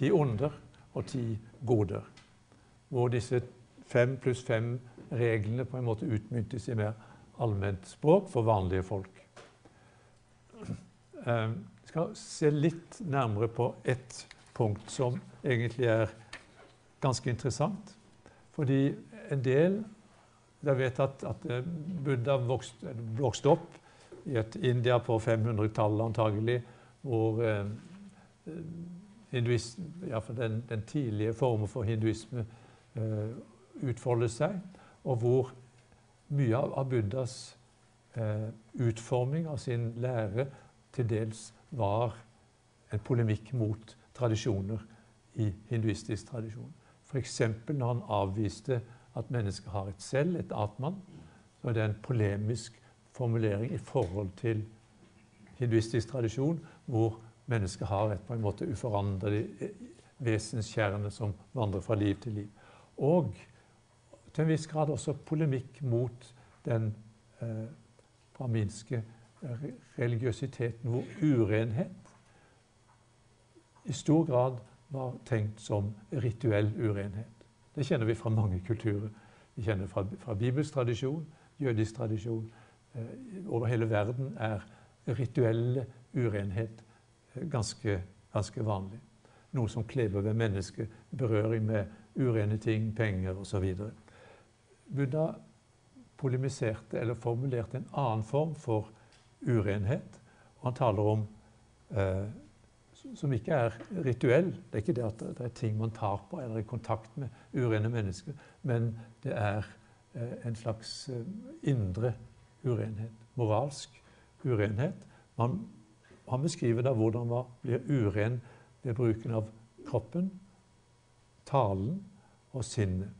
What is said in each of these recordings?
ti onder og ti goder. Hvor disse fem pluss fem reglene på en måte utmyntes i mer allment språk for vanlige folk. Jeg skal se litt nærmere på ett punkt som egentlig er ganske interessant. Fordi en del dere vet at, at Buddha vokste, vokste, opp i et India på 500-tallet antagelig, hvor eh, hinduisme, den, den tidlige formen for hinduisme eh, utfoldet seg, og hvor mye av, av Buddhas eh, utforming av sin lære til dels var en polemikk mot tradisjoner i hinduistisk tradisjon. F.eks. når han avviste at mennesket har et selv, et atman, så er det en polemisk formulering i forhold til hinduistisk tradisjon, hvor mennesket har et på en måte uforanderlig vesenskjerne som vandrer fra liv til liv. Og til en viss grad også polemikk mot den eh, braminske religiøsiteten, hvor urenhet i stor grad var tenkt som rituell urenhet. Det kjenner vi fra mange kulturer. Vi kjenner fra, fra bibelsk tradisjon, jødisk tradisjon. Eh, over hele verden er rituell urenhet eh, ganske, ganske vanlig. Noe som kleber ved mennesket. Berøring med urene ting, penger osv. Buddha polemiserte eller formulerte en annen form for urenhet. Og han taler om eh, som ikke er rituell. Det er ikke det at det er ting man tar på eller i kontakt med urene mennesker, men det er eh, en slags eh, indre urenhet. Moralsk urenhet. Man, han beskriver da hvordan man blir uren ved bruken av kroppen, talen og sinnet.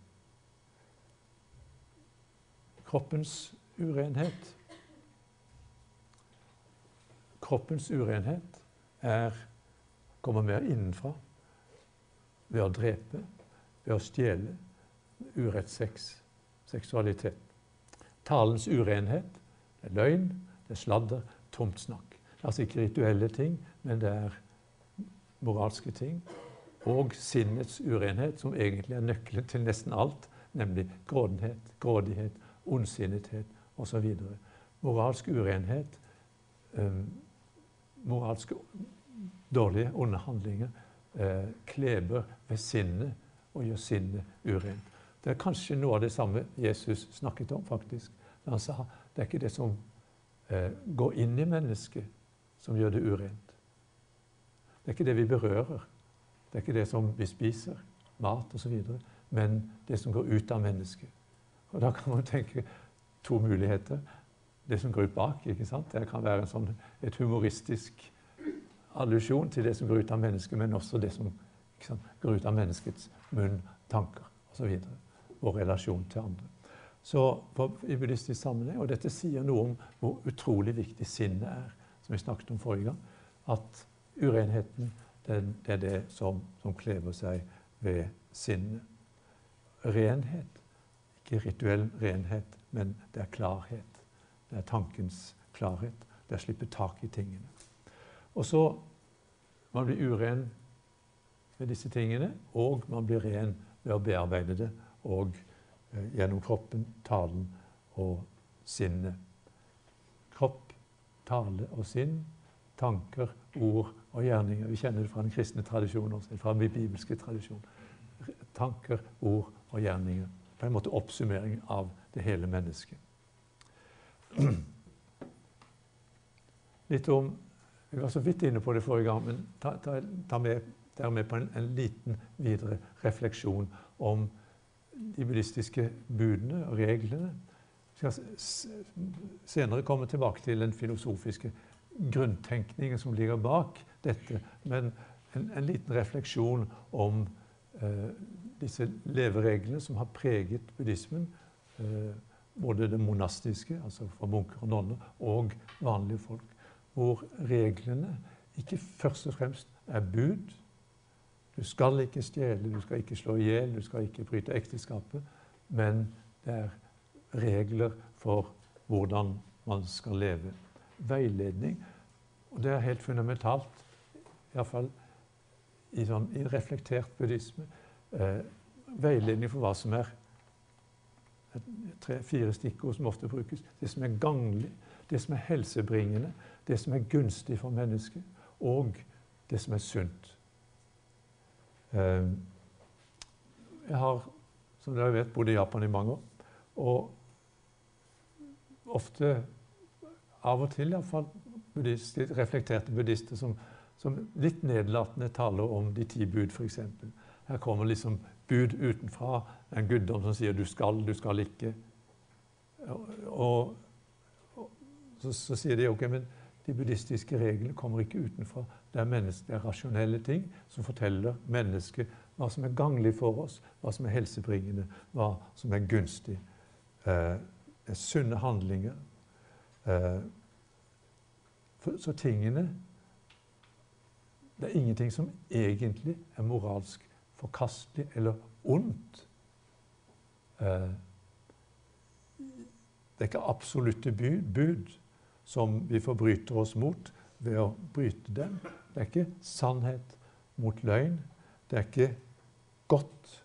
Kroppens urenhet Kroppens urenhet er kommer mer innenfra. Ved å drepe, ved å stjele, urettssex, seksualitet. Talens urenhet det er løgn, det er sladder, tomt snakk. Altså ikke rituelle ting, men det er moralske ting. Og sinnets urenhet, som egentlig er nøkkelen til nesten alt, nemlig grådenhet, grådighet, ondsinnethet osv. Moralsk urenhet, eh, moralske dårlige, onde handlinger eh, kleber ved sinnet og gjør sinnet urent. Det er kanskje noe av det samme Jesus snakket om, faktisk. Han sa det er ikke det som eh, går inn i mennesket, som gjør det urent. Det er ikke det vi berører. Det er ikke det som vi spiser, mat osv., men det som går ut av mennesket. Og Da kan man tenke to muligheter. Det som går ut bak. ikke sant? Det kan være sånn, et humoristisk allusjon til det som går ut av mennesket, men også det som sant, går ut av menneskets munn, tanker osv. Og relasjon til andre. Så i buddhistisk sammenheng, Og dette sier noe om hvor utrolig viktig sinnet er, som vi snakket om forrige gang. At urenheten den, det er det som, som klever seg ved sinnet. Renhet. Ikke rituell renhet, men det er klarhet. Det er tankens klarhet. Det er å slippe tak i tingene. Og så man blir uren med disse tingene, og man blir ren ved å bearbeide det og eh, gjennom kroppen, talen og sinnet. Tale og sinn, tanker, ord og gjerninger. Vi kjenner det fra den kristne tradisjonen også, fra den bibelske tradisjonen. Tanker, ord og gjerninger. På en måte oppsummering av det hele mennesket. Litt om vi var så vidt inne på det forrige gang, men ta, ta, ta med, dermed på en, en, liten videre refleksjon om de buddhistiske budene og reglene. Skal senere komme tilbake til den filosofiske grunntenkningen som ligger bak dette. Men en, en liten refleksjon om eh, disse levereglene som har preget buddhismen. Eh, både det monastiske, altså for munker og nonner, og vanlige folk hvor reglene ikke først og fremst er bud. Du skal ikke stjele, du skal ikke slå i hjel, du skal ikke bryte ekteskapet. Men det er regler for hvordan man skal leve. Veiledning. Og det er helt fundamentalt, iallfall i, sånn, i reflektert buddhisme eh, veiledning for hva som er tre-fire stikkord som ofte brukes. Det som er ganglig, det som er helsebringende, det som er gunstig for mennesket, og det som er sunt. Eh, jeg har, som dere vet, bodd i Japan i mange år. Og ofte, av og til iallfall, buddhister, reflekterte buddhister som, som litt nedlatende taler om de ti bud, f.eks. Her kommer liksom bud utenfra, en guddom som sier 'du skal, du skal ikke'. Og, og så, så, sier de ok, men de buddhistiske reglene kommer ikke utenfra. Det er, det er rasjonelle ting som forteller mennesket hva som er ganglig for oss, hva som er helsebringende, hva som er gunstig. Eh, sunne handlinger. Eh, så tingene Det er ingenting som egentlig er moralsk forkastelig eller ondt. Eh, det er ikke absolutte bud som vi forbryter oss mot ved å bryte dem. Det er ikke sannhet mot løgn. Det er ikke godt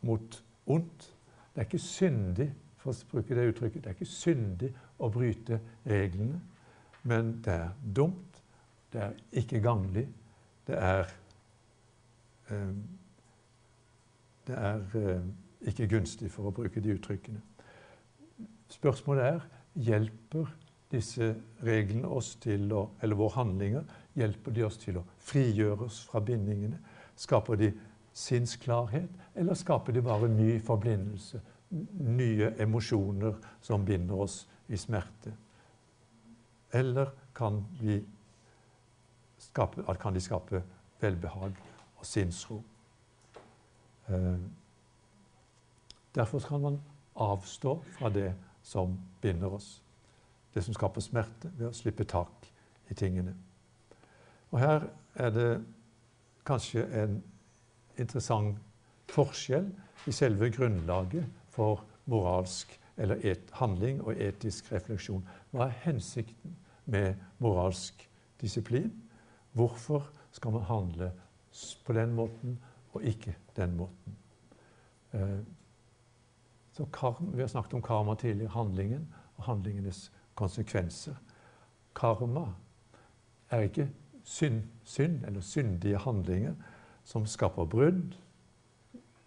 mot ondt. Det er ikke syndig for å bruke det uttrykket, det er ikke syndig å bryte reglene. Men det er dumt, det er ikke ganglig, det er eh, Det er eh, ikke gunstig, for å bruke de uttrykkene. Spørsmålet er hjelper disse reglene oss til å, eller våre handlinger hjelper de oss til å frigjøre oss fra bindingene? Skaper de sinnsklarhet, eller skaper de bare ny forblindelse? Nye emosjoner som binder oss i smerte? Eller kan, skape, kan de skape velbehag og sinnsro? Eh, derfor kan man avstå fra det som binder oss. Det som skaper smerte, ved å slippe tak i tingene. Og her er det kanskje en interessant forskjell i selve grunnlaget for moralsk eller et, handling og etisk refleksjon. Hva er hensikten med moralsk disiplin? Hvorfor skal man handle på den måten og ikke den måten? Eh, så karma, Vi har snakket om karma tidligere. Handlingen og handlingenes konsekvenser. Karma er ikke synd, synd eller syndige handlinger som skaper brudd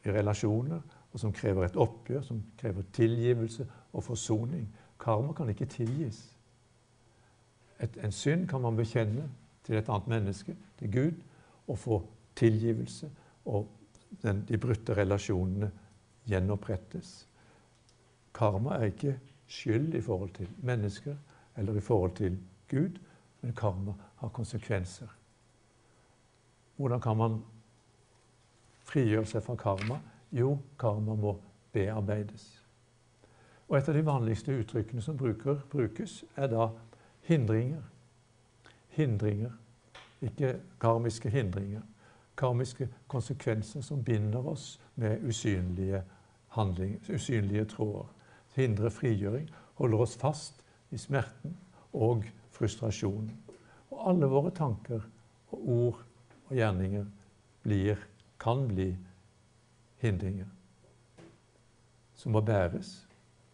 i relasjoner, og som krever et oppgjør, som krever tilgivelse og forsoning. Karma kan ikke tilgis. Et, en synd kan man bekjenne til et annet menneske, til Gud, og få tilgivelse, og den, de brutte relasjonene gjenopprettes. Karma er ikke skyld i forhold til mennesker eller i forhold til Gud, men karma har konsekvenser. Hvordan kan man frigjøre seg fra karma? Jo, karma må bearbeides. Og Et av de vanligste uttrykkene som bruker, brukes, er da hindringer. Hindringer, ikke karmiske hindringer. Karmiske konsekvenser som binder oss med usynlige usynlige tråder. Hindrer frigjøring, holder oss fast i smerten og frustrasjonen. Og alle våre tanker og ord og gjerninger blir kan bli hindringer som må bæres.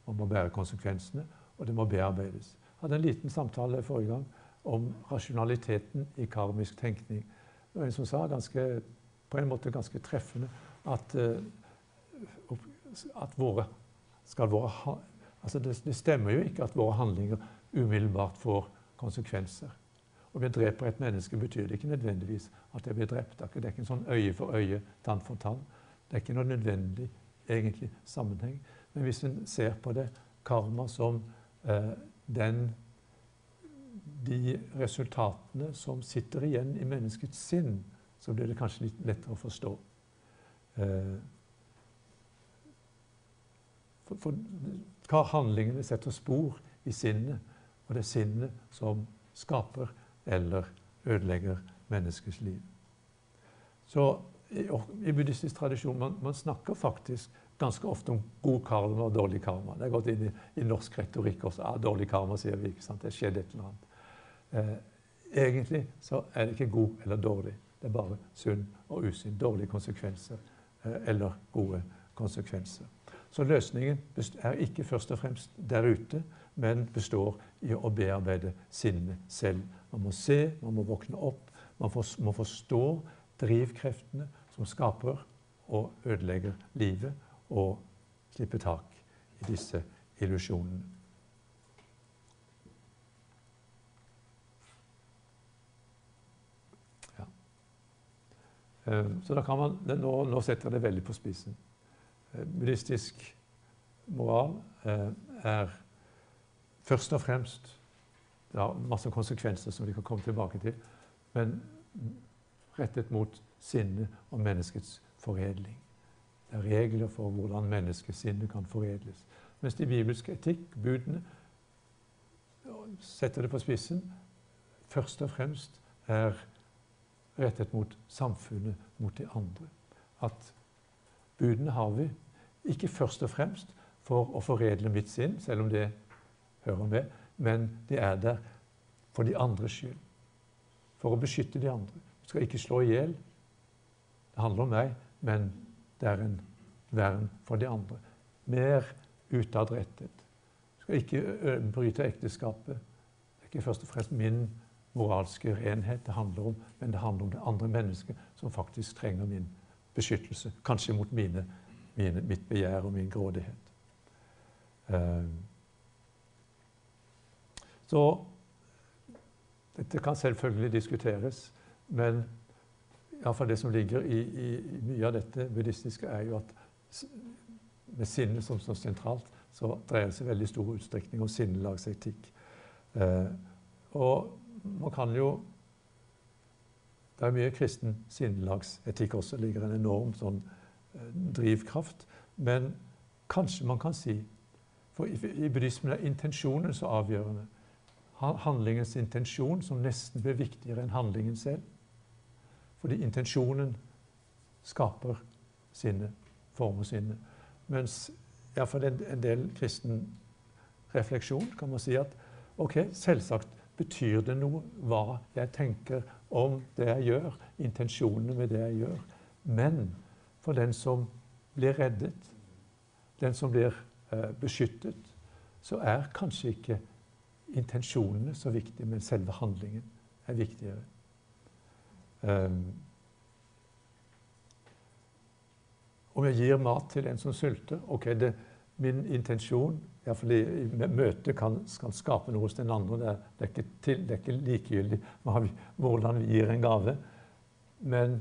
Man må bære konsekvensene, og det må bearbeides. Jeg hadde en liten samtale forrige gang om rasjonaliteten i karmisk tenkning. Det var en som sa ganske, på en måte ganske treffende at, uh, at våre, våre altså det, det, stemmer jo ikke at våre handlinger umiddelbart får konsekvenser. Og jeg dreper et menneske betyr det ikke nødvendigvis at jeg blir drept. Det er ikke en sånn øye for øye, tann for tann. Det er ikke noe nødvendig egentlig sammenheng. Men hvis en ser på det karma som eh, den, de resultatene som sitter igjen i menneskets sinn, så blir det kanskje litt lettere å forstå. Eh, for, for handlingene setter spor i sinnet, og det er sinnet som skaper eller ødelegger menneskets liv. Så i, buddhistisk tradisjon man, man, snakker faktisk ganske ofte om god karma og dårlig karma. Det er gått inn i, i norsk retorikk også. Ah, dårlig karma, sier vi. ikke sant? Det skjedde et eller annet. Eh, egentlig så er det ikke god eller dårlig. Det er bare sunn og usunn. Dårlige konsekvenser eh, eller gode konsekvenser. Så løsningen er ikke først og fremst der ute, men består i å bearbeide sinnet selv. Man må se, man må våkne opp, man må forstå drivkreftene som skaper og ødelegger livet, og slipper tak i disse illusjonene. Eh, så da kan man, nå, nå setter jeg det veldig på spissen. Eh, buddhistisk moral eh, er først og fremst Det har masse konsekvenser som vi kan komme tilbake til, men rettet mot sinnet og menneskets foredling. Det er regler for hvordan menneskesinnet kan foredles. Mens de bibelske etikk, budene, setter det på spissen, først og fremst er rettet mot samfunnet, mot de andre. At budene har vi ikke først og fremst for å foredle mitt sinn, selv om det hører med, men de er der for de andres skyld. For å beskytte de andre. Du skal ikke slå i hjel. Det handler om meg, men det er en vern for de andre. Mer utadrettet. Skal ikke bryte ekteskapet. Det er ikke først og fremst min moralske renhet det handler om, men det handler om det andre mennesket som faktisk trenger min beskyttelse. Kanskje mot mine, mine, mitt begjær og min grådighet. Uh, så dette kan selvfølgelig diskuteres, men iallfall det som ligger i, i, i, mye av dette buddhistiske, er jo at med sinnet som står sentralt, så dreier det seg veldig stor utstrekning om sinnelagsetikk. Eh, og man kan jo Det er mye kristen sinnelagsetikk også. Det ligger en enorm sånn eh, drivkraft. Men kanskje man kan si For i, i buddhismen er intensjonen så avgjørende handlingens intensjon som nesten blir viktigere enn handlingen selv. Fordi intensjonen skaper sinnet, former sinnet. Mens iallfall en, en del kristen refleksjon kan man si at ok, selvsagt betyr det noe hva jeg tenker om det jeg gjør, intensjonene med det jeg gjør. Men for den som blir reddet, den som blir eh, beskyttet, så er kanskje ikke intensjonene så viktige, men selve handlingen er viktigere. Um, om jeg gir mat til en som sulter ok, det, Min intensjon iallfall i, i møtet kan, kan, skape noe hos den andre. Det er, det er, ikke, til, det er ikke, likegyldig vi, hvordan vi gir en gave. Men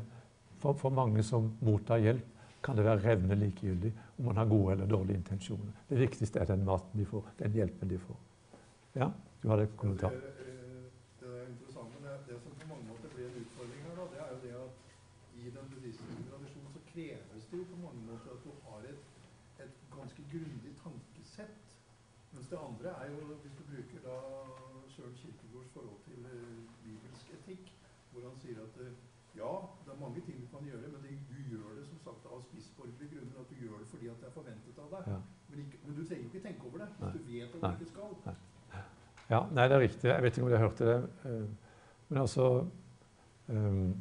for, for, mange som mottar hjelp, kan det være revne likegyldig om man har gode eller dårlige intensjoner. Det viktigste er den maten de får, den hjelpen de får. Ja, du hadde en kommentar. Det, det, er interessant, men det, det, som på mange måter blir en utfordring her, da, det er jo det at i den buddhistiske tradisjonen så kreves det jo på mange måter at du har et, et ganske grundig tankesett. Mens det andre er jo, hvis du bruker da Søren Kirkegårds forhold til uh, bibelsk etikk, hvor han sier at uh, ja, det er mange ting du kan gjøre, men det, du gjør det som sagt av spissborgerlige grunner. At du gjør det fordi at det er forventet av deg. Ja. Men, ikke, men, du trenger ikke tenke over det hvis du vet at du ikke skal. Nei. Ja, nei, det er riktig. Jeg vet ikke om dere hørte det. Eh, men altså um,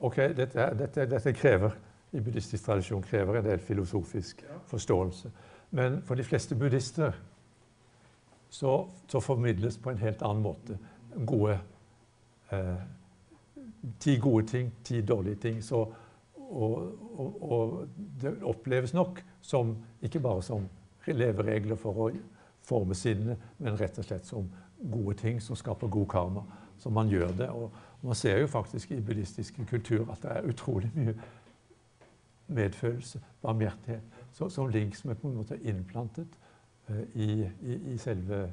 Ok, dette, dette, dette, krever i buddhistisk tradisjon krever en del filosofisk forståelse. Men for de fleste buddhister så, så formidles på en helt annen måte gode eh, Ti gode ting, ti dårlige ting. Så, og, og, og det oppleves nok som ikke bare som leveregler for å forme sinnet, men rett og slett som gode ting som skaper god karma. Så man gjør det. Og man ser jo faktisk i buddhistisk kultur at det er utrolig mye medfølelse, barmhjertighet, som ligger som er på en måte innplantet uh, i, i, i, selve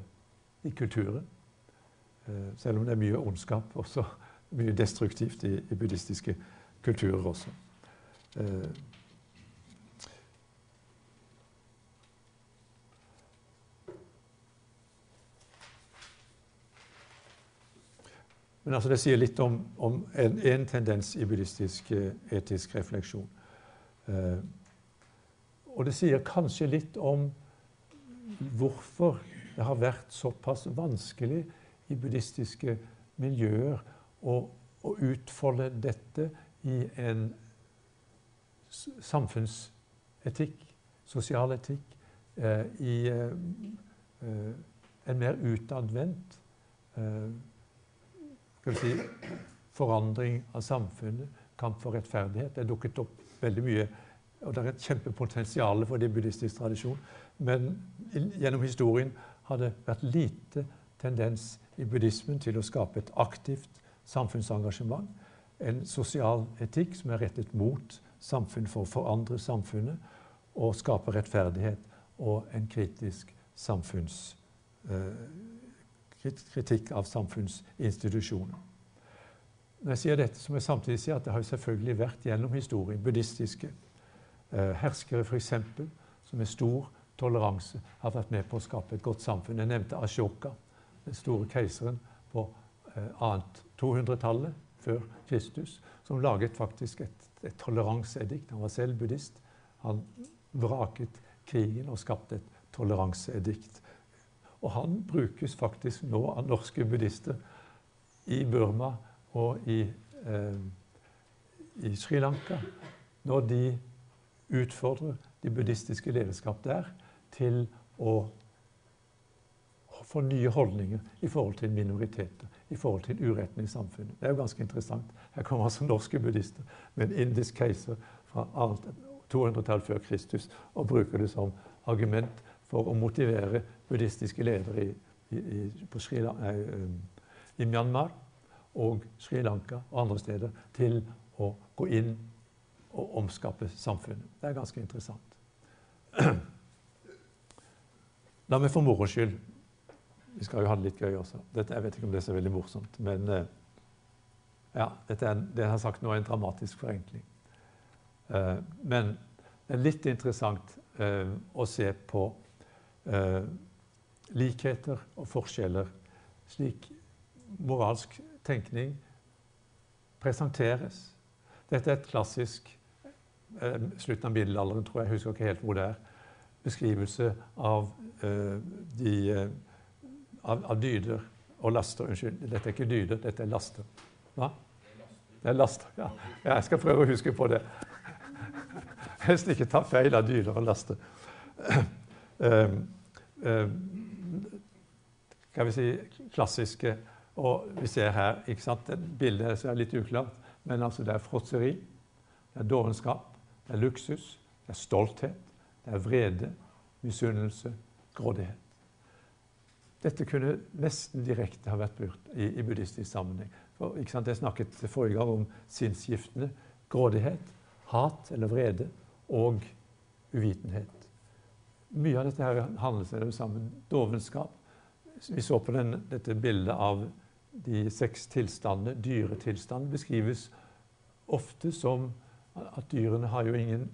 i kulturen. Uh, selv om det er mye ondskap også. Mye destruktivt i, i buddhistiske kulturer også. Uh, Men altså det sier litt om, om en, en, tendens i buddhistisk eh, etisk refleksjon. Eh, og det sier kanskje litt om hvorfor det har vært såpass vanskelig i buddhistiske miljøer å, å utfolde dette i en samfunnsetikk, sosial etikk, eh, i eh, eh, en mer utadvendt eh, skal vi si, forandring av samfunnet, kamp for rettferdighet. Det er dukket opp veldig mye, og det er et kjempepotensial for det i buddhistisk tradisjon. Men gjennom historien har det vært lite tendens i buddhismen til å skape et aktivt samfunnsengasjement. En sosial etikk som er rettet mot samfunn for å forandre samfunnet og skape rettferdighet og en kritisk samfunns, eh, kritikk av samfunnsinstitusjoner. Når jeg sier dette, så må jeg samtidig si at det har selvfølgelig vært gjennom historien buddhistiske eh, herskere f.eks. som med stor toleranse har vært med på å skape et godt samfunn. Jeg nevnte Ashoka, den store keiseren på eh, annet 200-tallet før Kristus, som laget faktisk et, et toleranseedikt. Han var selv buddhist. Han vraket krigen og skapte et toleranseedikt. Og han brukes faktisk nå av norske buddhister i Burma og i, eh, i Sri Lanka når de utfordrer de buddhistiske lederskap der til å få nye holdninger i forhold til minoriteter, i forhold til uretten i samfunnet. Det er jo ganske interessant. Her kommer altså norske buddhister med en indisk keiser fra 200-tallet før Kristus og bruker det som argument for å motivere buddhistiske ledere i, i, i, nei, i Myanmar og Sri Lanka og andre steder til å gå inn og omskape samfunnet. Det er ganske interessant. La meg for moro skyld Vi skal jo ha det litt gøy også. Dette, jeg vet ikke om det er så veldig morsomt, men eh, ja, dette er, det jeg har sagt nå, er en dramatisk forenkling. Uh, men det er litt interessant å se på likheter og forskjeller slik moralsk tenkning presenteres. Dette er et klassisk slutten av middelalderen, tror jeg. Jeg husker ikke helt hvor det er. Beskrivelse av, de, av, av dyder og laster. Unnskyld, dette er ikke dyder, dette er laster. Hva? Det er laster, ja. Jeg skal prøve å huske på det. Helst ikke ta feil av dyder og laster. Um, um, skal vi si klassiske Og vi ser her ikke sant, Bildet er litt uklart, men altså det er fråtseri, det er dovenskap, det er luksus, det er stolthet, det er vrede, misunnelse, grådighet. Dette kunne nesten direkte ha vært brukt i, i buddhistisk sammenheng. For, Jeg snakket forrige gang om sinnsgiftene grådighet, hat eller vrede og uvitenhet. Mye av dette her handler seg sammen. Dovenskap. Vi så på den, dette bildet av de seks tilstandene. Dyretilstanden beskrives ofte som at dyrene har jo ingen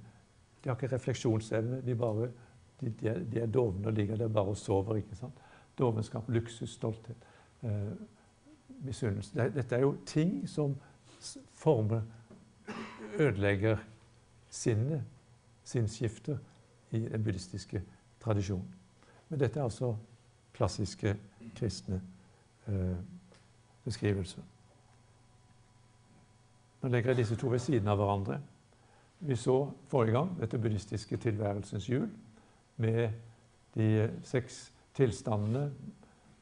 De har ikke refleksjonsevne. De, bare, de, de, er, dovne og ligger der bare og sover. ikke sant? Dovenskap, luksus, stolthet, eh, misunnelse. Dette er jo ting som former Ødelegger sinnet sinnsskifter i den buddhistiske tradisjonen. Men dette er altså klassiske kristne eh, beskrivelser. Nå legger jeg disse to ved siden av hverandre. Vi så forrige gang dette buddhistiske tilværelsens hjul med de seks tilstandene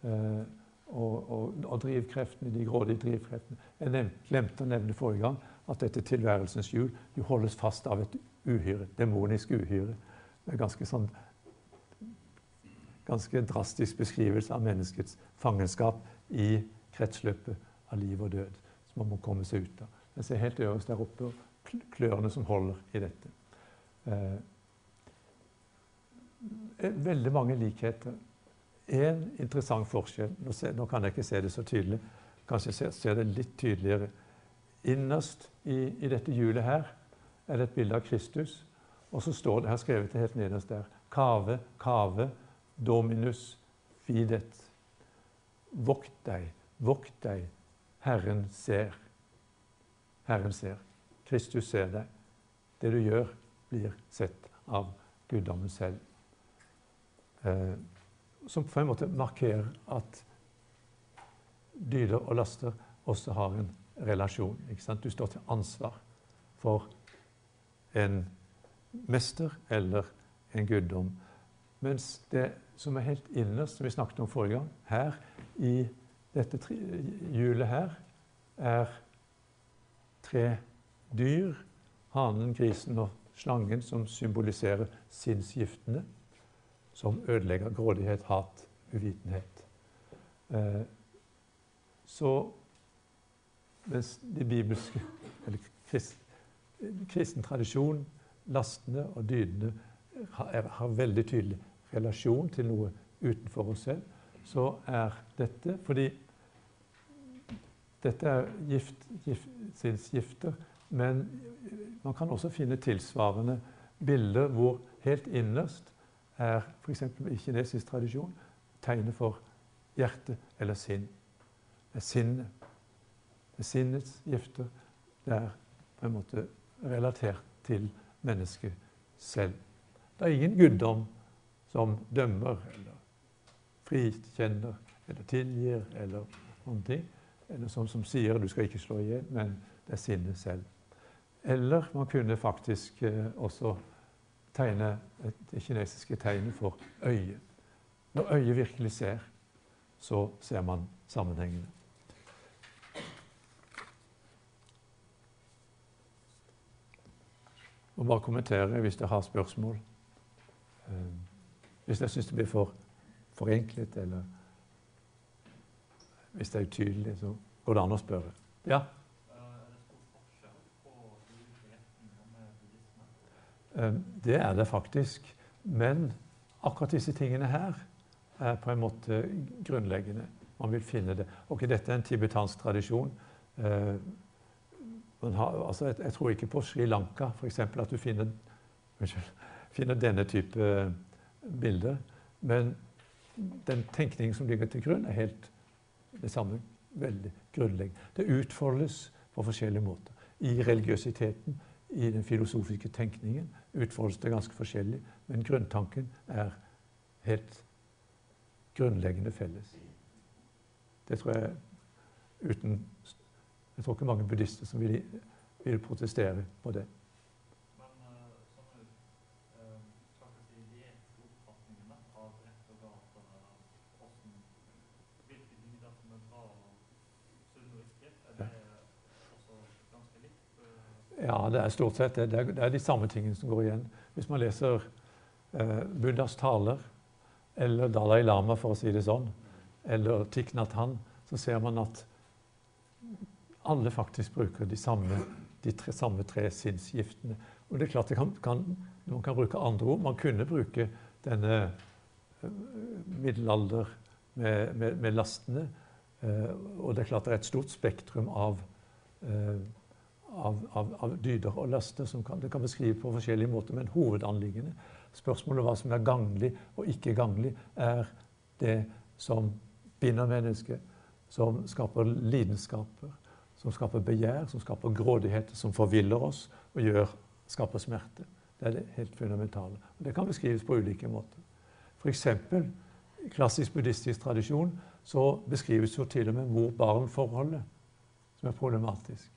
eh, og, og, og, drivkreftene, de grådige drivkreftene. Jeg glemte å nevne forrige gang at dette tilværelsens hjul holdes fast av et uhyre, demonisk uhyre. Det er ganske sånn ganske drastisk beskrivelse av menneskets fangenskap i kretsløpet av liv og død, som man må komme seg ut av. Jeg ser helt øverst der oppe klørne som holder i dette. Eh, veldig mange likheter. En interessant forskjell nå, se, nå, kan jeg ikke se det så tydelig, kanskje jeg ser det litt tydeligere. Innerst i, i dette hjulet her er det et bilde av Kristus. Og så står det her skrevet det helt nederst der Kave, kave, dominus fidet. Vokt deg, vokt deg, Herren ser. Herren ser. Kristus ser deg. Det du gjør, blir sett av guddommen selv. Eh, som på en måte markerer at dyder og laster også har en relasjon. Du står til ansvar for en mester eller en guddom. Mens det som er helt innerst, som vi snakket om forrige gang, her i dette hjulet her, er tre dyr. Hanen, grisen og slangen, som symboliserer sinnsgiftene. Som ødelegger grådighet, hat, uvitenhet. Eh, så mens de bibelske, eller krist, kristen tradisjon, lastene og dydene har, har, veldig tydelig relasjon til noe utenfor oss selv, så er dette fordi dette er gift, gift, men man kan også finne tilsvarende bilder hvor helt innerst er f.eks. i kinesisk tradisjon tegnet for hjerte eller sinn. Det er sinnet. Det er sinnets gifter. Det er på en måte relatert til mennesket selv. Det er ingen guddom som dømmer eller frikjenner eller tilgir eller noen ting. Eller sånn som sier 'du skal ikke slå i hjel', men det er sinnet selv. Eller man kunne faktisk eh, også tegne det kinesiske tegnet for øyet. Når øyet virkelig ser, så ser man sammenhengene. Og bare kommentere hvis dere har spørsmål. Hvis jeg syns det blir for forenklet, eller hvis det er utydelig, så går det an å spørre. Ja? Eh, det er det faktisk. Men akkurat disse tingene her er på en måte grunnleggende. Man vil finne det. Ok, Dette er en tibetansk tradisjon. Eh, har, altså jeg, jeg, tror ikke på Sri Lanka f.eks. at du finner, finner, denne type bilder. Men den tenkningen som ligger til grunn, er helt det samme. Veldig grunnleggende. Det utfoldes på forskjellige måter. I religiøsiteten, i den filosofiske tenkningen, utfoldes det ganske forskjellig. Men grunntanken er helt grunnleggende felles. Det tror jeg uten Jeg tror ikke mange buddhister som vil, vil protestere på det. Ja, det er stort sett det. Det er de samme tingene som går igjen. Hvis man leser eh, Buddhas taler, eller Dalai Lama, for å si det sånn, eller Thich Nhat Han, så ser man at alle faktisk bruker de samme, de tre, samme tre sinnsgiftene. Og det er klart det kan, kan, Man kan bruke andre ord. Man kunne bruke denne eh, middelalder med, med, med lastene. Eh, og det er klart det er et stort spektrum av eh, av, av, av, dyder og laster som kan, det kan beskrive på forskjellige måter. Men hovedanliggende, spørsmålet hva som er ganglig og ikke ganglig, er det som binder mennesket, som skaper lidenskaper, som skaper begjær, som skaper grådighet, som forviller oss og gjør, skaper smerte. Det er det helt fundamentale. Og det kan beskrives på ulike måter. F.eks. i klassisk buddhistisk tradisjon så beskrives jo til og med mor-barn-forholdet som er problematisk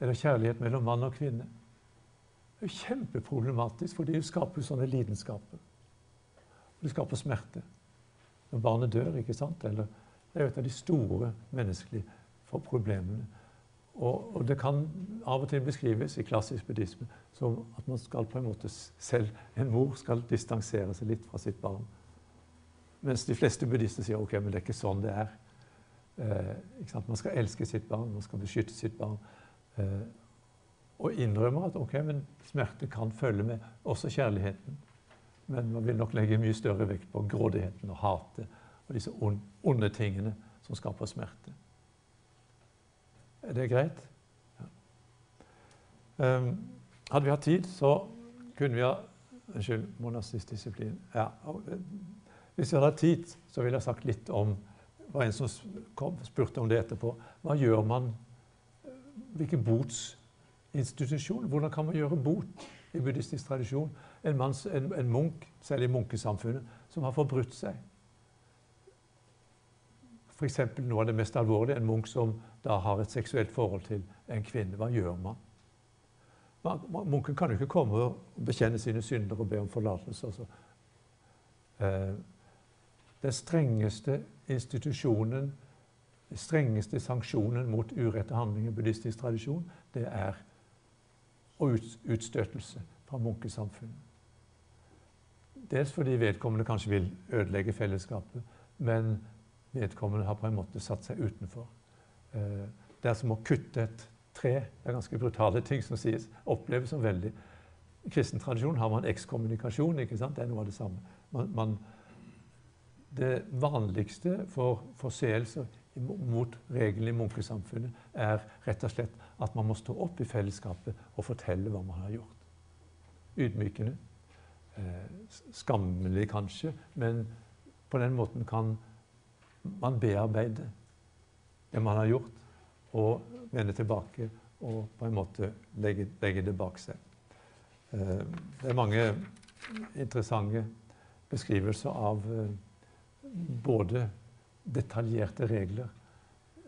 eller kjærlighet mellom mann og kvinne. Det er kjempeproblematisk, for det skaper sånne lidenskaper. Det skaper smerte. Når barnet dør, ikke sant? Eller, det er jo et av de store menneskelige problemene. Og, og, det kan av og til beskrives i klassisk buddhisme som at man skal på en måte selv, en mor skal distansere seg litt fra sitt barn. Mens de fleste buddhister sier ok, men det er ikke sånn det er. Eh, man skal elske sitt barn, man skal beskytte sitt barn. Eh, og innrømmer at ok, men smerte kan følge med også kjærligheten. Men man vil nok legge mye større vekt på grådigheten og hatet og disse onde tingene som skaper smerte. Er det greit? Ja. Um, hadde vi hatt tid, så kunne vi ha Unnskyld, monastisk disiplin. Ja. Eh, hvis vi hadde hatt tid, så ville jeg sagt litt om Det var en som spurte om det etterpå. Hva gjør man hvilken botsinstitusjon. Hvordan kan man gjøre bot i buddhistisk tradisjon? En, manns, en, en munk, særlig i munkesamfunnet, som har forbrutt seg. f.eks. noe av det mest alvorlige, en munk som da har et seksuelt forhold til en kvinne. Hva gjør man? Munken kan jo ikke komme og bekjenne sine synder og be om forlatelse. Altså. Eh, den strengeste institusjonen, strengeste sanksjonen mot urette handlinger i buddhistisk tradisjon, det er utstøtelse fra munkesamfunnet. Dels fordi vedkommende kanskje vil ødelegge fellesskapet, men vedkommende har på en måte satt seg utenfor. Eh, det er som å kutte et tre. Det er ganske brutale ting som sies. Oppleves som veldig I kristen tradisjon har man ekskommunikasjon. ikke sant? Det er noe av det samme. Man, man, det vanligste for forseelser mot reglene i munkesamfunnet er rett og slett at man må stå opp i fellesskapet og fortelle hva man har gjort. Ydmykende. Eh, skammelig kanskje, men på den måten kan man bearbeide det man har gjort, og vende tilbake og på en måte legge, legge det bak seg. Eh, det er mange interessante beskrivelser av eh, både detaljerte regler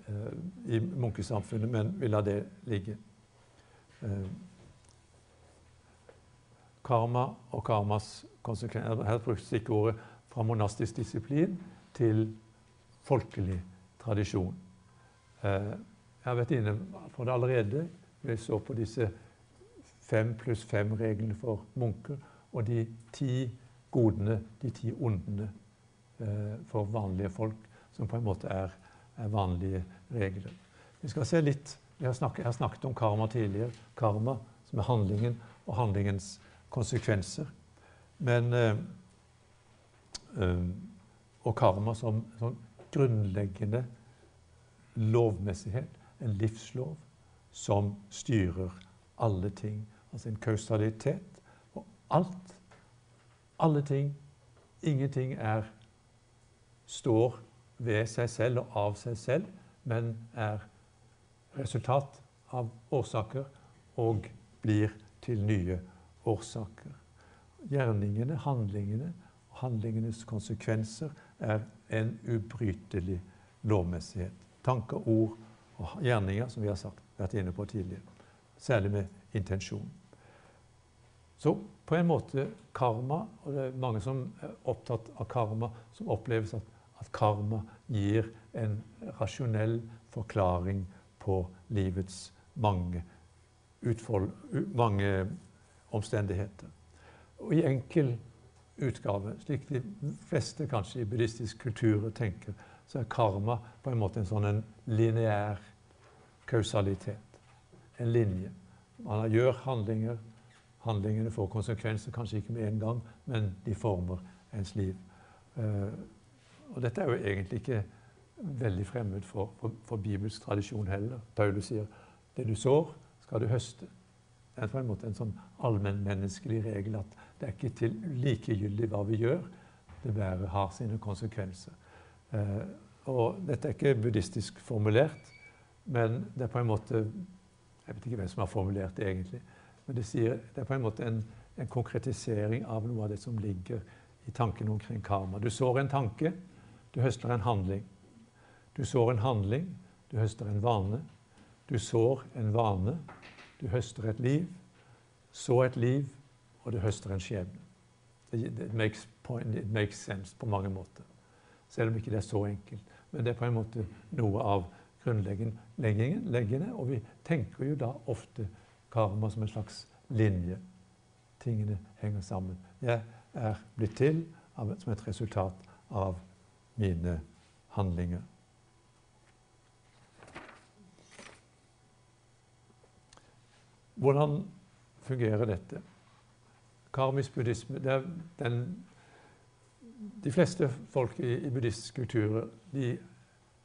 eh, i munkesamfunnet, men vi lar det ligge. Karma og karmas konsekvenser Her brukes stikkordet fra monastisk disiplin til folkelig tradisjon. Jeg har vært inne på det allerede. Vi så på disse fem pluss fem-reglene for munker. Og de ti godene, de ti ondene eh, for vanlige folk, som på en måte er, er vanlige regler. Vi skal se litt, Jeg har snakket, jeg har snakket om karma tidligere. Karma, som er handlingen, og handlingens konsekvenser. Men eh, eh, Og karma som, som grunnleggende lovmessighet en livslov som styrer alle ting. Altså en kausalitet. Og alt, alle ting, ingenting er står ved seg selv og av seg selv, men er resultat av årsaker og blir til nye årsaker. Gjerningene, handlingene og handlingenes konsekvenser er en ubrytelig lovmessighet. Tanker, ord og gjerninger, som vi har sagt, vært inne på tidligere. Særlig med intensjon. Så på en måte karma, og det er mange som er opptatt av karma, som oppleves at, at karma gir en rasjonell forklaring på livets mange, utfold, mange omstendigheter. Og i enkel utgave, slik de fleste kanskje i buddhistisk kultur tenker, så er karma på en måte en sånn en lineær kausalitet. En linje. Man gjør handlinger. Handlingene får konsekvenser, kanskje ikke med en gang, men de former ens liv. Og dette er jo egentlig ikke veldig fremmed for, for, for bibelsk tradisjon heller. Paulus sier det du sår, skal du høste. Det er på en måte en sånn allmennmenneskelig regel at det er ikke til likegyldig hva vi gjør. Det bare har sine konsekvenser. Eh, og dette er ikke buddhistisk formulert. Men det er på en måte Jeg vet ikke hvem som har formulert det egentlig. Men det, sier, det er på en måte en, en, konkretisering av noe av det som ligger i tanken omkring karma. Du sår en tanke, du høster en handling. Du sår en handling, du høster en vane. Du sår en vane, du høster et liv. Så et liv, og du høster en skjebne. It makes, point, it makes sense på mange måter. Selv om ikke det er så enkelt. Men det er på en måte noe av grunnleggende. Og vi tenker jo da ofte karma som en slags linje. Tingene henger sammen. Jeg er blitt til som et resultat av mine handlinger. Hvordan fungerer dette? Karmisk buddhisme det er den, De fleste folk i, i buddhistiske kulturer, de,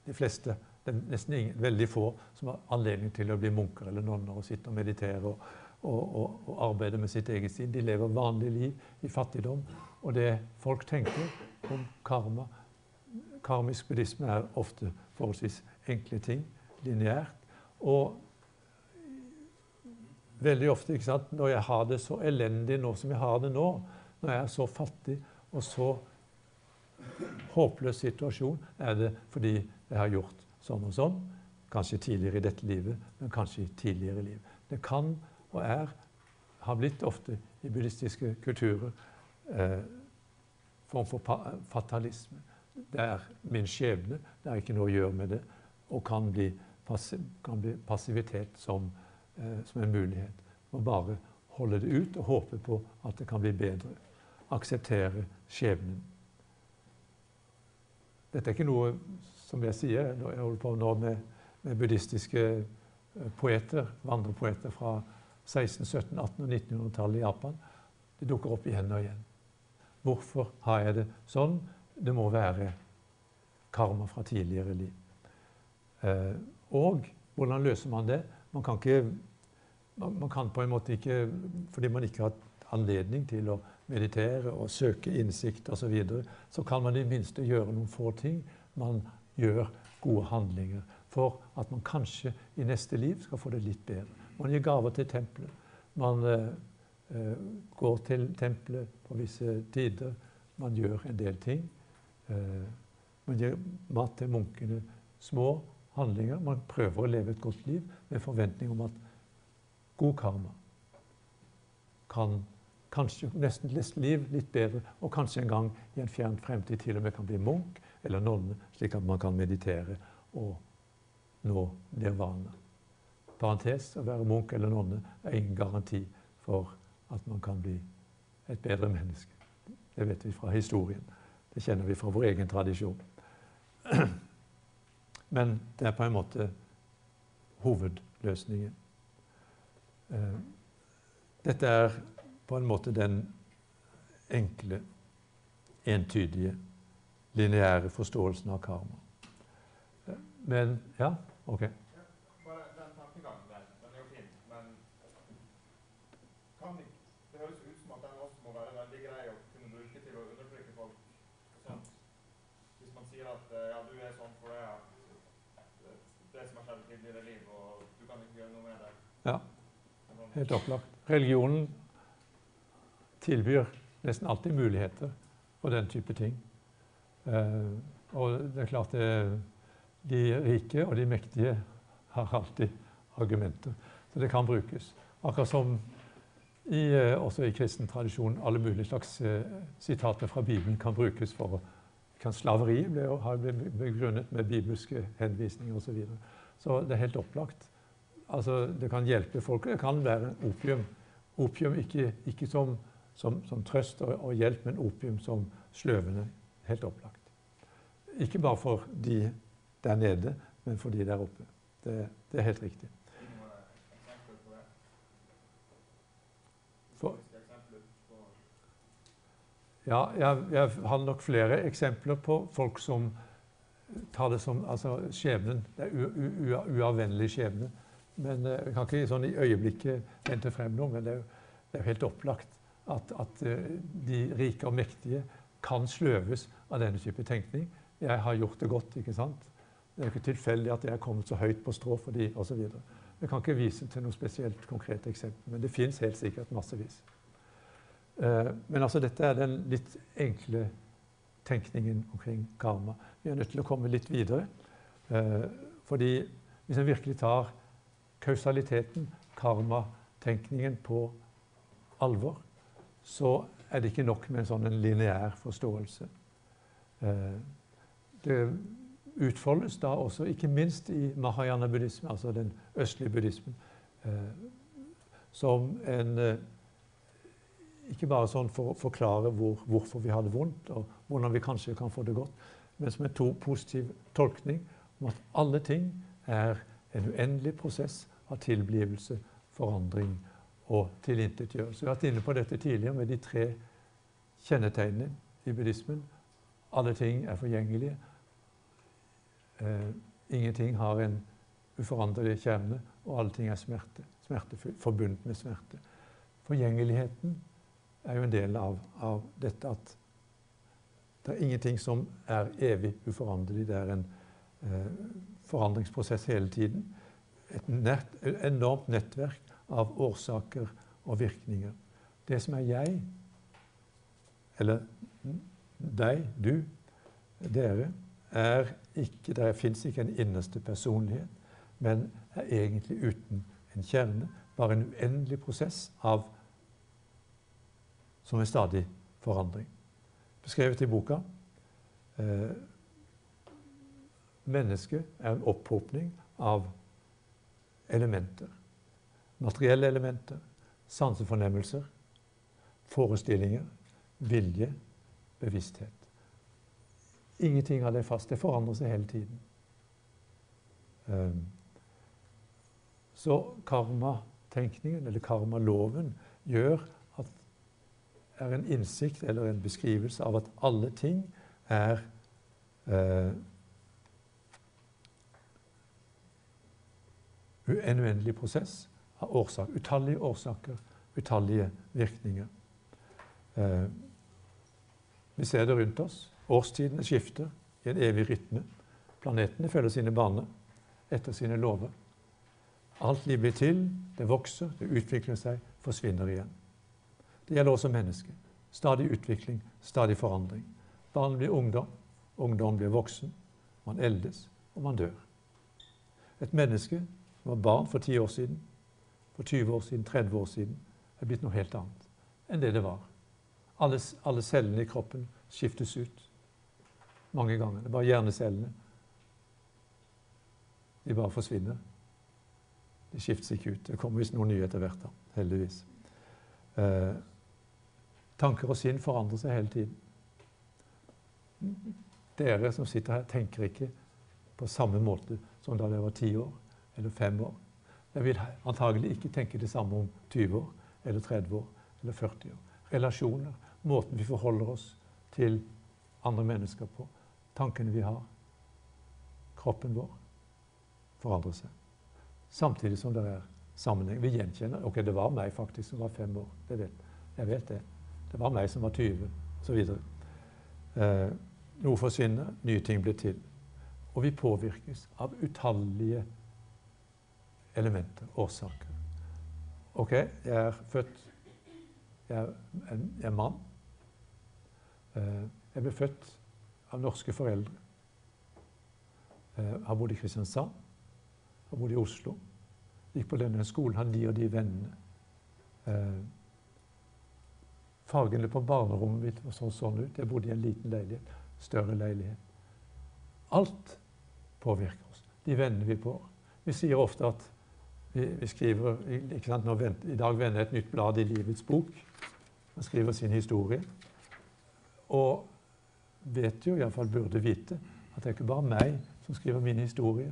de fleste det er nesten ingen, veldig få som har anledning til å bli munker eller nonner og sitte og meditere og, og, og, og arbeide med sitt eget sinn. De lever vanlig liv i fattigdom. Og det folk tenker om karma Karmisk buddhisme er ofte forholdsvis enkle ting, lineært. Og veldig ofte ikke sant, når jeg har det så elendig nå som jeg har det nå, når jeg er så fattig og så håpløs situasjon? Er det fordi jeg har gjort sånn og sånn? Kanskje tidligere i dette livet, men kanskje i tidligere liv. Det kan og er, har blitt ofte i buddhistiske kulturer, eh, form for fatalisme. Det er min skjebne, det er ikke noe å gjøre med det, og kan bli, kan bli passivitet som, eh, som en mulighet. Må bare holde det ut og håpe på at det kan bli bedre. Akseptere skjebnen. Dette er ikke noe som jeg sier jeg holder på nå med, med buddhistiske eh, poeter, vandrepoeter fra 16-, 17-, 18- og 1900-tallet i Japan. Det dukker opp igjen og igjen. Hvorfor har jeg det sånn? Det må være karma fra tidligere liv. Eh, og hvordan løser man det? Man kan, ikke, man kan på en måte ikke, fordi man ikke har anledning til å meditere og søke innsikt osv., så, videre, så kan man i det minste gjøre noen få ting. Man gjør gode handlinger for at man kanskje i neste liv skal få det litt bedre. Man gir gaver til tempelet. Man eh, går til tempelet på visse tider. Man gjør en del ting. Eh, man gir mat til munkene. Små handlinger. Man prøver å leve et godt liv med forventning om at god karma kan kanskje nesten leste liv litt bedre, og kanskje en gang i en fjern fremtid til og med kan bli munk eller nonne, slik at man kan meditere og nå nirvana. Parentes å være munk eller nonne er ingen garanti for at man kan bli et bedre menneske. Det vet vi fra historien. Det kjenner vi fra vår egen tradisjon. Men det er på en måte hovedløsningen. Eh, dette er på en måte den enkle, entydige, lineære forståelsen av karma. Men Ja, OK. Bare den tankegangen der, den er jo fin, men kan det høres ut som at den også må være veldig grei å kunne bruke til å undertrykke folk. Sånn. Hvis man sier at eh, ja, du er sånn for det at det som har skjedd i liv, og du kan ikke gjøre noe med det. Ja, helt opplagt. Religionen tilbyr nesten alltid muligheter for den type ting. Uh, og det er klart det, de rike og de mektige har alltid argumenter. Så det kan brukes. Akkurat som i, uh, også i kristen tradisjon alle mulige slags sitater fra Bibelen kan brukes for kan Slaveri ble, har blitt begrunnet med bibelske henvisninger osv. Så, det er helt opplagt. Altså, det kan hjelpe folk. Det kan være opium. Opium ikke, ikke som som, som trøst og, og, hjelp, men opium som sløvende. Helt opplagt. Ikke bare for de der nede, men for de der oppe. Det, det er helt riktig. For, ja, jeg, jeg, har nok flere eksempler på folk som tar det som altså, skjebnen. Det er uavvennlig skjebne. Men Jeg kan ikke sånn i øyeblikket hente frem noe, men det er jo, det er jo helt opplagt at, at, eh, de rike og mektige kan sløves av denne type tenkning. Jeg har gjort det godt. ikke sant? Det er ikke tilfeldig at jeg er kommet så høyt på strå for de osv. Jeg kan ikke vise til noe spesielt konkret eksempel, men det fins helt sikkert massevis. Eh, men altså, dette er den litt enkle tenkningen omkring karma. Vi er nødt til å komme litt videre. Eh, fordi hvis en virkelig tar kausaliteten, karmatenkningen, på alvor, så er det ikke nok med en sånn lineær forståelse. Eh, det utfoldes da også, ikke minst i mahayana-buddhismen, altså den østlige buddhismen, eh, som en Ikke bare sånn for å forklare hvor, hvorfor vi har det vondt, og hvordan vi kanskje kan få det godt, men som en to positiv tolkning om at alle ting er en uendelig prosess av tilblivelse, forandring og tilintetgjørelse. Vi har vært inne på dette tidligere med de tre kjennetegnene i buddhismen. Alle ting er forgjengelige. Eh, ingenting har en uforanderlig kjerne, og alle ting er smerte. Smertefull, forbundet med smerte. Forgjengeligheten er jo en del av, av, dette at det er ingenting som er evig uforanderlig. Det er en eh, forandringsprosess hele tiden. Et nett, enormt nettverk av årsaker og virkninger. Det som er jeg, eller deg, du, dere er ikke Det fins ikke en innerste personlighet, men er egentlig uten en kjerne. Bare en uendelig prosess av som er stadig forandring. Beskrevet i boka. Eh, mennesket er en opphopning av elementer. Materielle elementer, sansefornemmelser, forestillinger, vilje, bevissthet. Ingenting av det er fast. Det forandrer seg hele tiden. Eh, så karmatenkningen, eller karmaloven, gjør er en innsikt eller en beskrivelse av at alle ting er eh, en uendelig prosess av årsak. Utallige årsaker, utallige virkninger. Eh, vi ser det rundt oss. Årstidene skifter i en evig rytme. Planetene følger sine baner etter sine lover. Alt liv blir til, det vokser, det utvikler seg, forsvinner igjen. Det gjelder også mennesket. Stadig utvikling, stadig forandring. Barn blir ungdom, ungdom blir voksen. Man eldes, og man dør. Et menneske som var barn for 10 år siden, for 20 år siden, 30 år siden, er blitt noe helt annet enn det det var. Alle, alle cellene i kroppen skiftes ut mange ganger. Det er bare hjernecellene. De bare forsvinner. De skiftes ikke ut. Det kommer visst noen nye etter hvert, da, heldigvis. Eh, tanker og sinn forandrer seg hele tiden. Dere som sitter her, tenker ikke på samme måte som da dere var ti år eller fem år. Dere vil antagelig ikke tenke det samme om 20 år eller 30 år eller 40 år. Relasjoner, måten vi forholder oss til andre mennesker på, tankene vi har, kroppen vår, forandrer seg. Samtidig som det er sammenheng. Vi gjenkjenner ok, det var meg faktisk som var fem år. Det vet, jeg vet det. Det var meg som var 20, osv. Eh, noe forsvinner, nye ting blir til. Og vi påvirkes av utallige elementer, årsaker. OK, jeg er født Jeg er, en, jeg er mann. Eh, jeg ble født av norske foreldre. Eh, har bodd i Kristiansand, har bodd i Oslo. Gikk på denne skolen, har de og de vennene. Eh, Fargene på barnerommet mitt sånn, sånn ut. Jeg bodde i en liten leilighet. Større leilighet. Alt påvirker oss. De vennene vi får. Vi sier ofte at vi, vi skriver ikke sant, vent, I dag vender jeg et nytt blad i livets bok. Man skriver sin historie. Og vet jo, iallfall burde vite, at det er ikke bare meg som skriver min historie.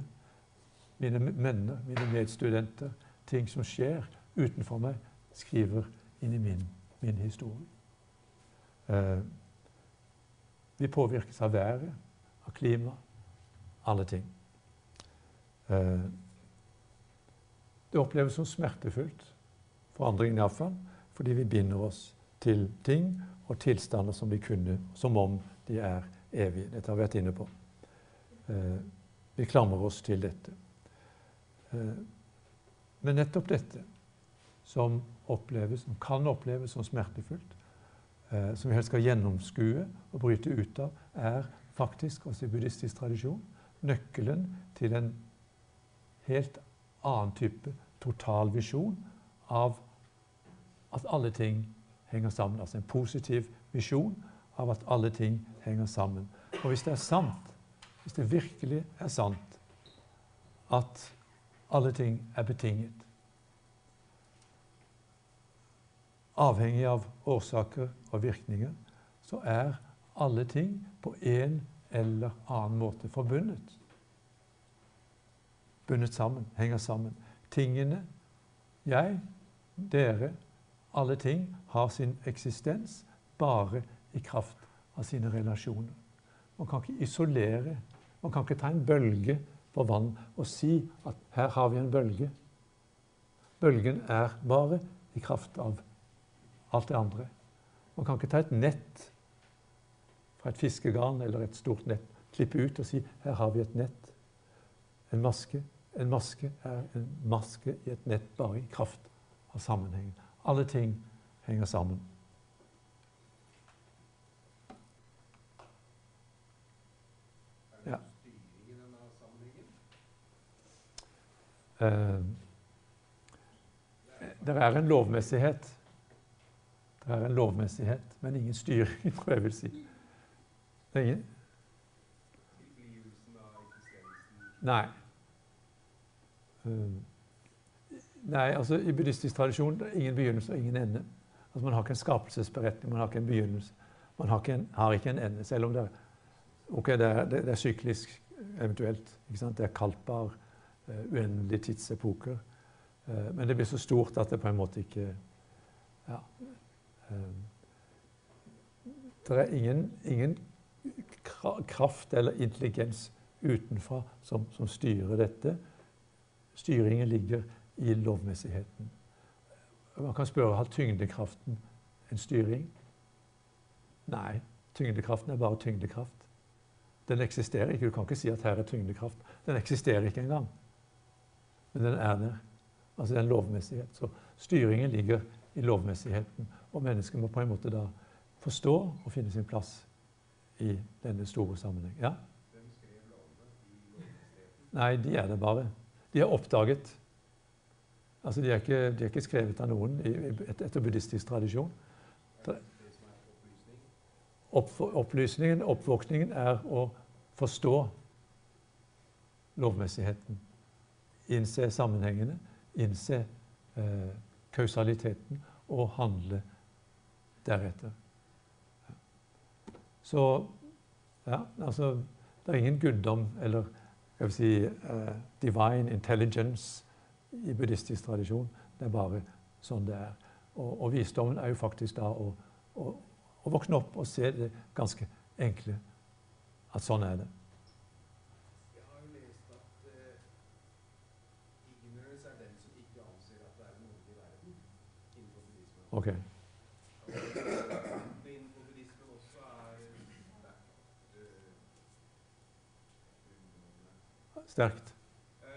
Mine venner, mine medstudenter, ting som skjer utenfor meg, skriver inn i min, min historie. Eh, vi påvirkes av været, av klima, alle ting. Eh, det oppleves som smertefullt, forandringen iallfall, fordi vi binder oss til ting og tilstander som vi kunne, som om de er evige. Dette har vi vært inne på. Eh, vi klamrer oss til dette. Eh, men nettopp dette som oppleves, som kan oppleves som smertefullt, eh, som vi helst skal gjennomskue og bryte ut av, er faktisk, også i buddhistisk tradisjon, nøkkelen til en helt annen type total visjon av at alle ting henger sammen. Altså en positiv visjon av at alle ting henger sammen. Og hvis det er sant, hvis det virkelig er sant at alle ting er betinget Avhengig av årsaker og virkninger, så er alle ting på en eller annen måte forbundet. Bundet sammen, henger sammen. Tingene, jeg, dere, alle ting har sin eksistens bare i kraft av sine relasjoner. Man kan ikke isolere. Man kan ikke ta en bølge på vann og si at her har vi en bølge. Bølgen er bare i kraft av alt det andre. Man kan ikke ta et nett fra et fiskegarn eller et stort nett, klippe ut og si 'her har vi et nett'. En maske. En maske er en maske i et nett bare i kraft av sammenhengen. Alle ting henger sammen. Ja. Eh, det er en lovmessighet. Det er en lovmessighet, men ingen styring, tror jeg vil si. Det er ingen Nei. Um, nei, altså I buddhistisk tradisjon det er ingen begynnelse og ingen ende. Altså Man har ikke en skapelsesberetning, man har ikke en begynnelse. Man har ikke en, har ikke en ende, selv om det er, okay, det er, det er syklisk eventuelt. Det er kalpar, uh, uendelige tidsepoker. Uh, men det blir så stort at det på en måte ikke ja, Det er ingen, ingen kraft eller intelligens utenfra som, som, styrer dette. Styringen ligger i lovmessigheten. Man kan spørre har tyngdekraften en styring. Nei, tyngdekraften er bare tyngdekraft. Den eksisterer ikke. Du kan ikke si at her er tyngdekraft. Den eksisterer ikke engang. Men den er der. Altså det er en lovmessighet. Så styringen ligger i lovmessigheten. Og mennesket må på en måte da forstå og finne sin plass i denne store sammenheng. Ja? Nei, de er det bare. De er oppdaget. Altså, de er ikke, de er ikke skrevet av noen etter buddhistisk tradisjon. opplysningen, oppvåkningen, er å forstå lovmessigheten. Innse sammenhengene, innse eh, kausaliteten og handle deretter. Så ja, altså Det er ingen guddom eller skal vi si, uh, divine intelligence i buddhistisk tradisjon. Det er bare sånn det er. Og, og visdommen er jo faktisk da å, å, å, våkne opp og se det ganske enkle at sånn er det. Jeg har jo lest at uh, ignorance er den som ikke anser at det er noe i verden Okay. Sterkt. Eh,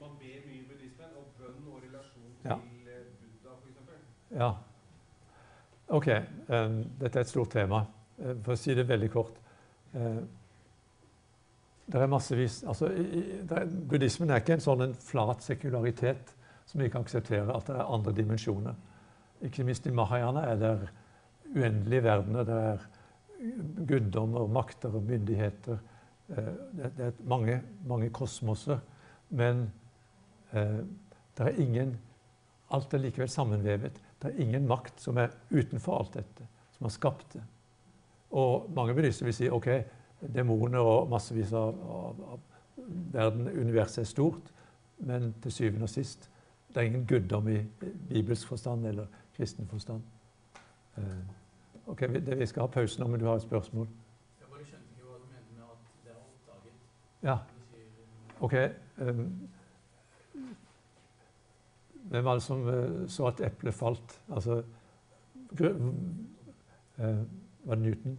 man ber mye buddhismen, om bønn og relasjon til ja. Eh, Buddha f.eks. Ja. Ok. Dette er et stort tema. Uh, for å si det veldig kort. Uh, det er massevis altså, Buddhismen er ikke en sånn en flat sekularitet som vi kan akseptere at det er andre dimensjoner. Ikke minst i Mahayana er det uendelige verdener. Det er guddommer, makter og myndigheter Eh, det, er mange, mange kosmoser, men eh, det er ingen Alt er likevel sammenvevet. Det er ingen makt som er utenfor alt dette, som har skapt det. Og mange buddhister vil si ok, demoner og massevis av, av, av verden, universet er stort, men til syvende og sist det er ingen guddom i bibelsk forstand eller kristen forstand. Eh, ok, det, Vi skal ha pause nå, men du har et spørsmål? Jeg bare skjønte ikke hva du mente med at det er oppdaget. Ja. OK. Um, hvem var det som uh, så at eplet falt? Altså Var det Newton?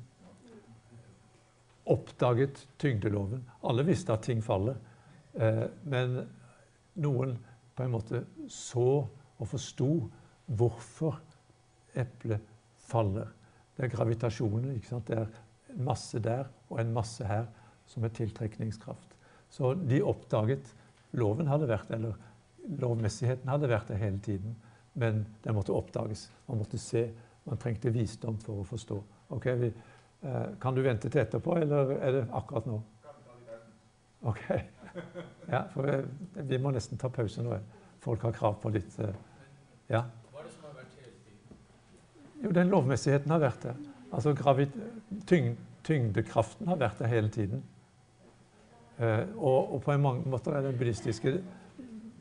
Oppdaget tyngdeloven. Alle visste at ting faller. Men noen på en måte så og forsto hvorfor eplet faller. Det er gravitasjonen. ikke sant? Det er en masse der og en masse her som er tiltrekningskraft. Så de oppdaget loven hadde vært, eller lovmessigheten hadde vært der hele tiden. Men den måtte oppdages. Man måtte se. Man trengte visdom for å forstå. Ok, vi, eh, Kan du vente til etterpå, eller er det akkurat nå? Ok. Ja, for vi, vi må nesten ta pause nå. Folk har krav på litt eh, Ja? Hva er det som har vært hele tiden? Jo, den lovmessigheten har vært der. Altså tyngd, tyngdekraften har vært der hele tiden. Eh, og, og, på en mange måter er den buddhistiske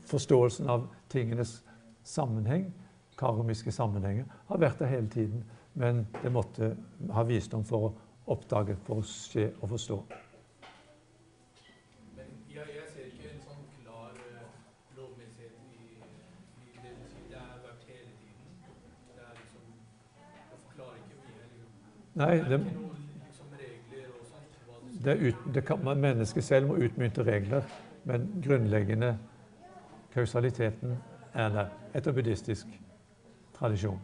forståelsen av tingenes sammenheng, karomiske sammenhenger, har vært der hele tiden. Men det måtte ha visdom for å oppdage, for å se og forstå. Nei, det, det, ut, det kan, mennesket selv må utmynte regler, men grunnleggende kausaliteten er der, etter buddhistisk tradisjon.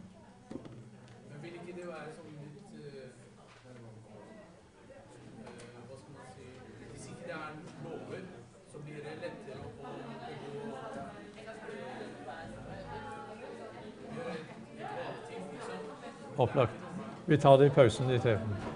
opplagt. Vi tar det i pausen i TV-en.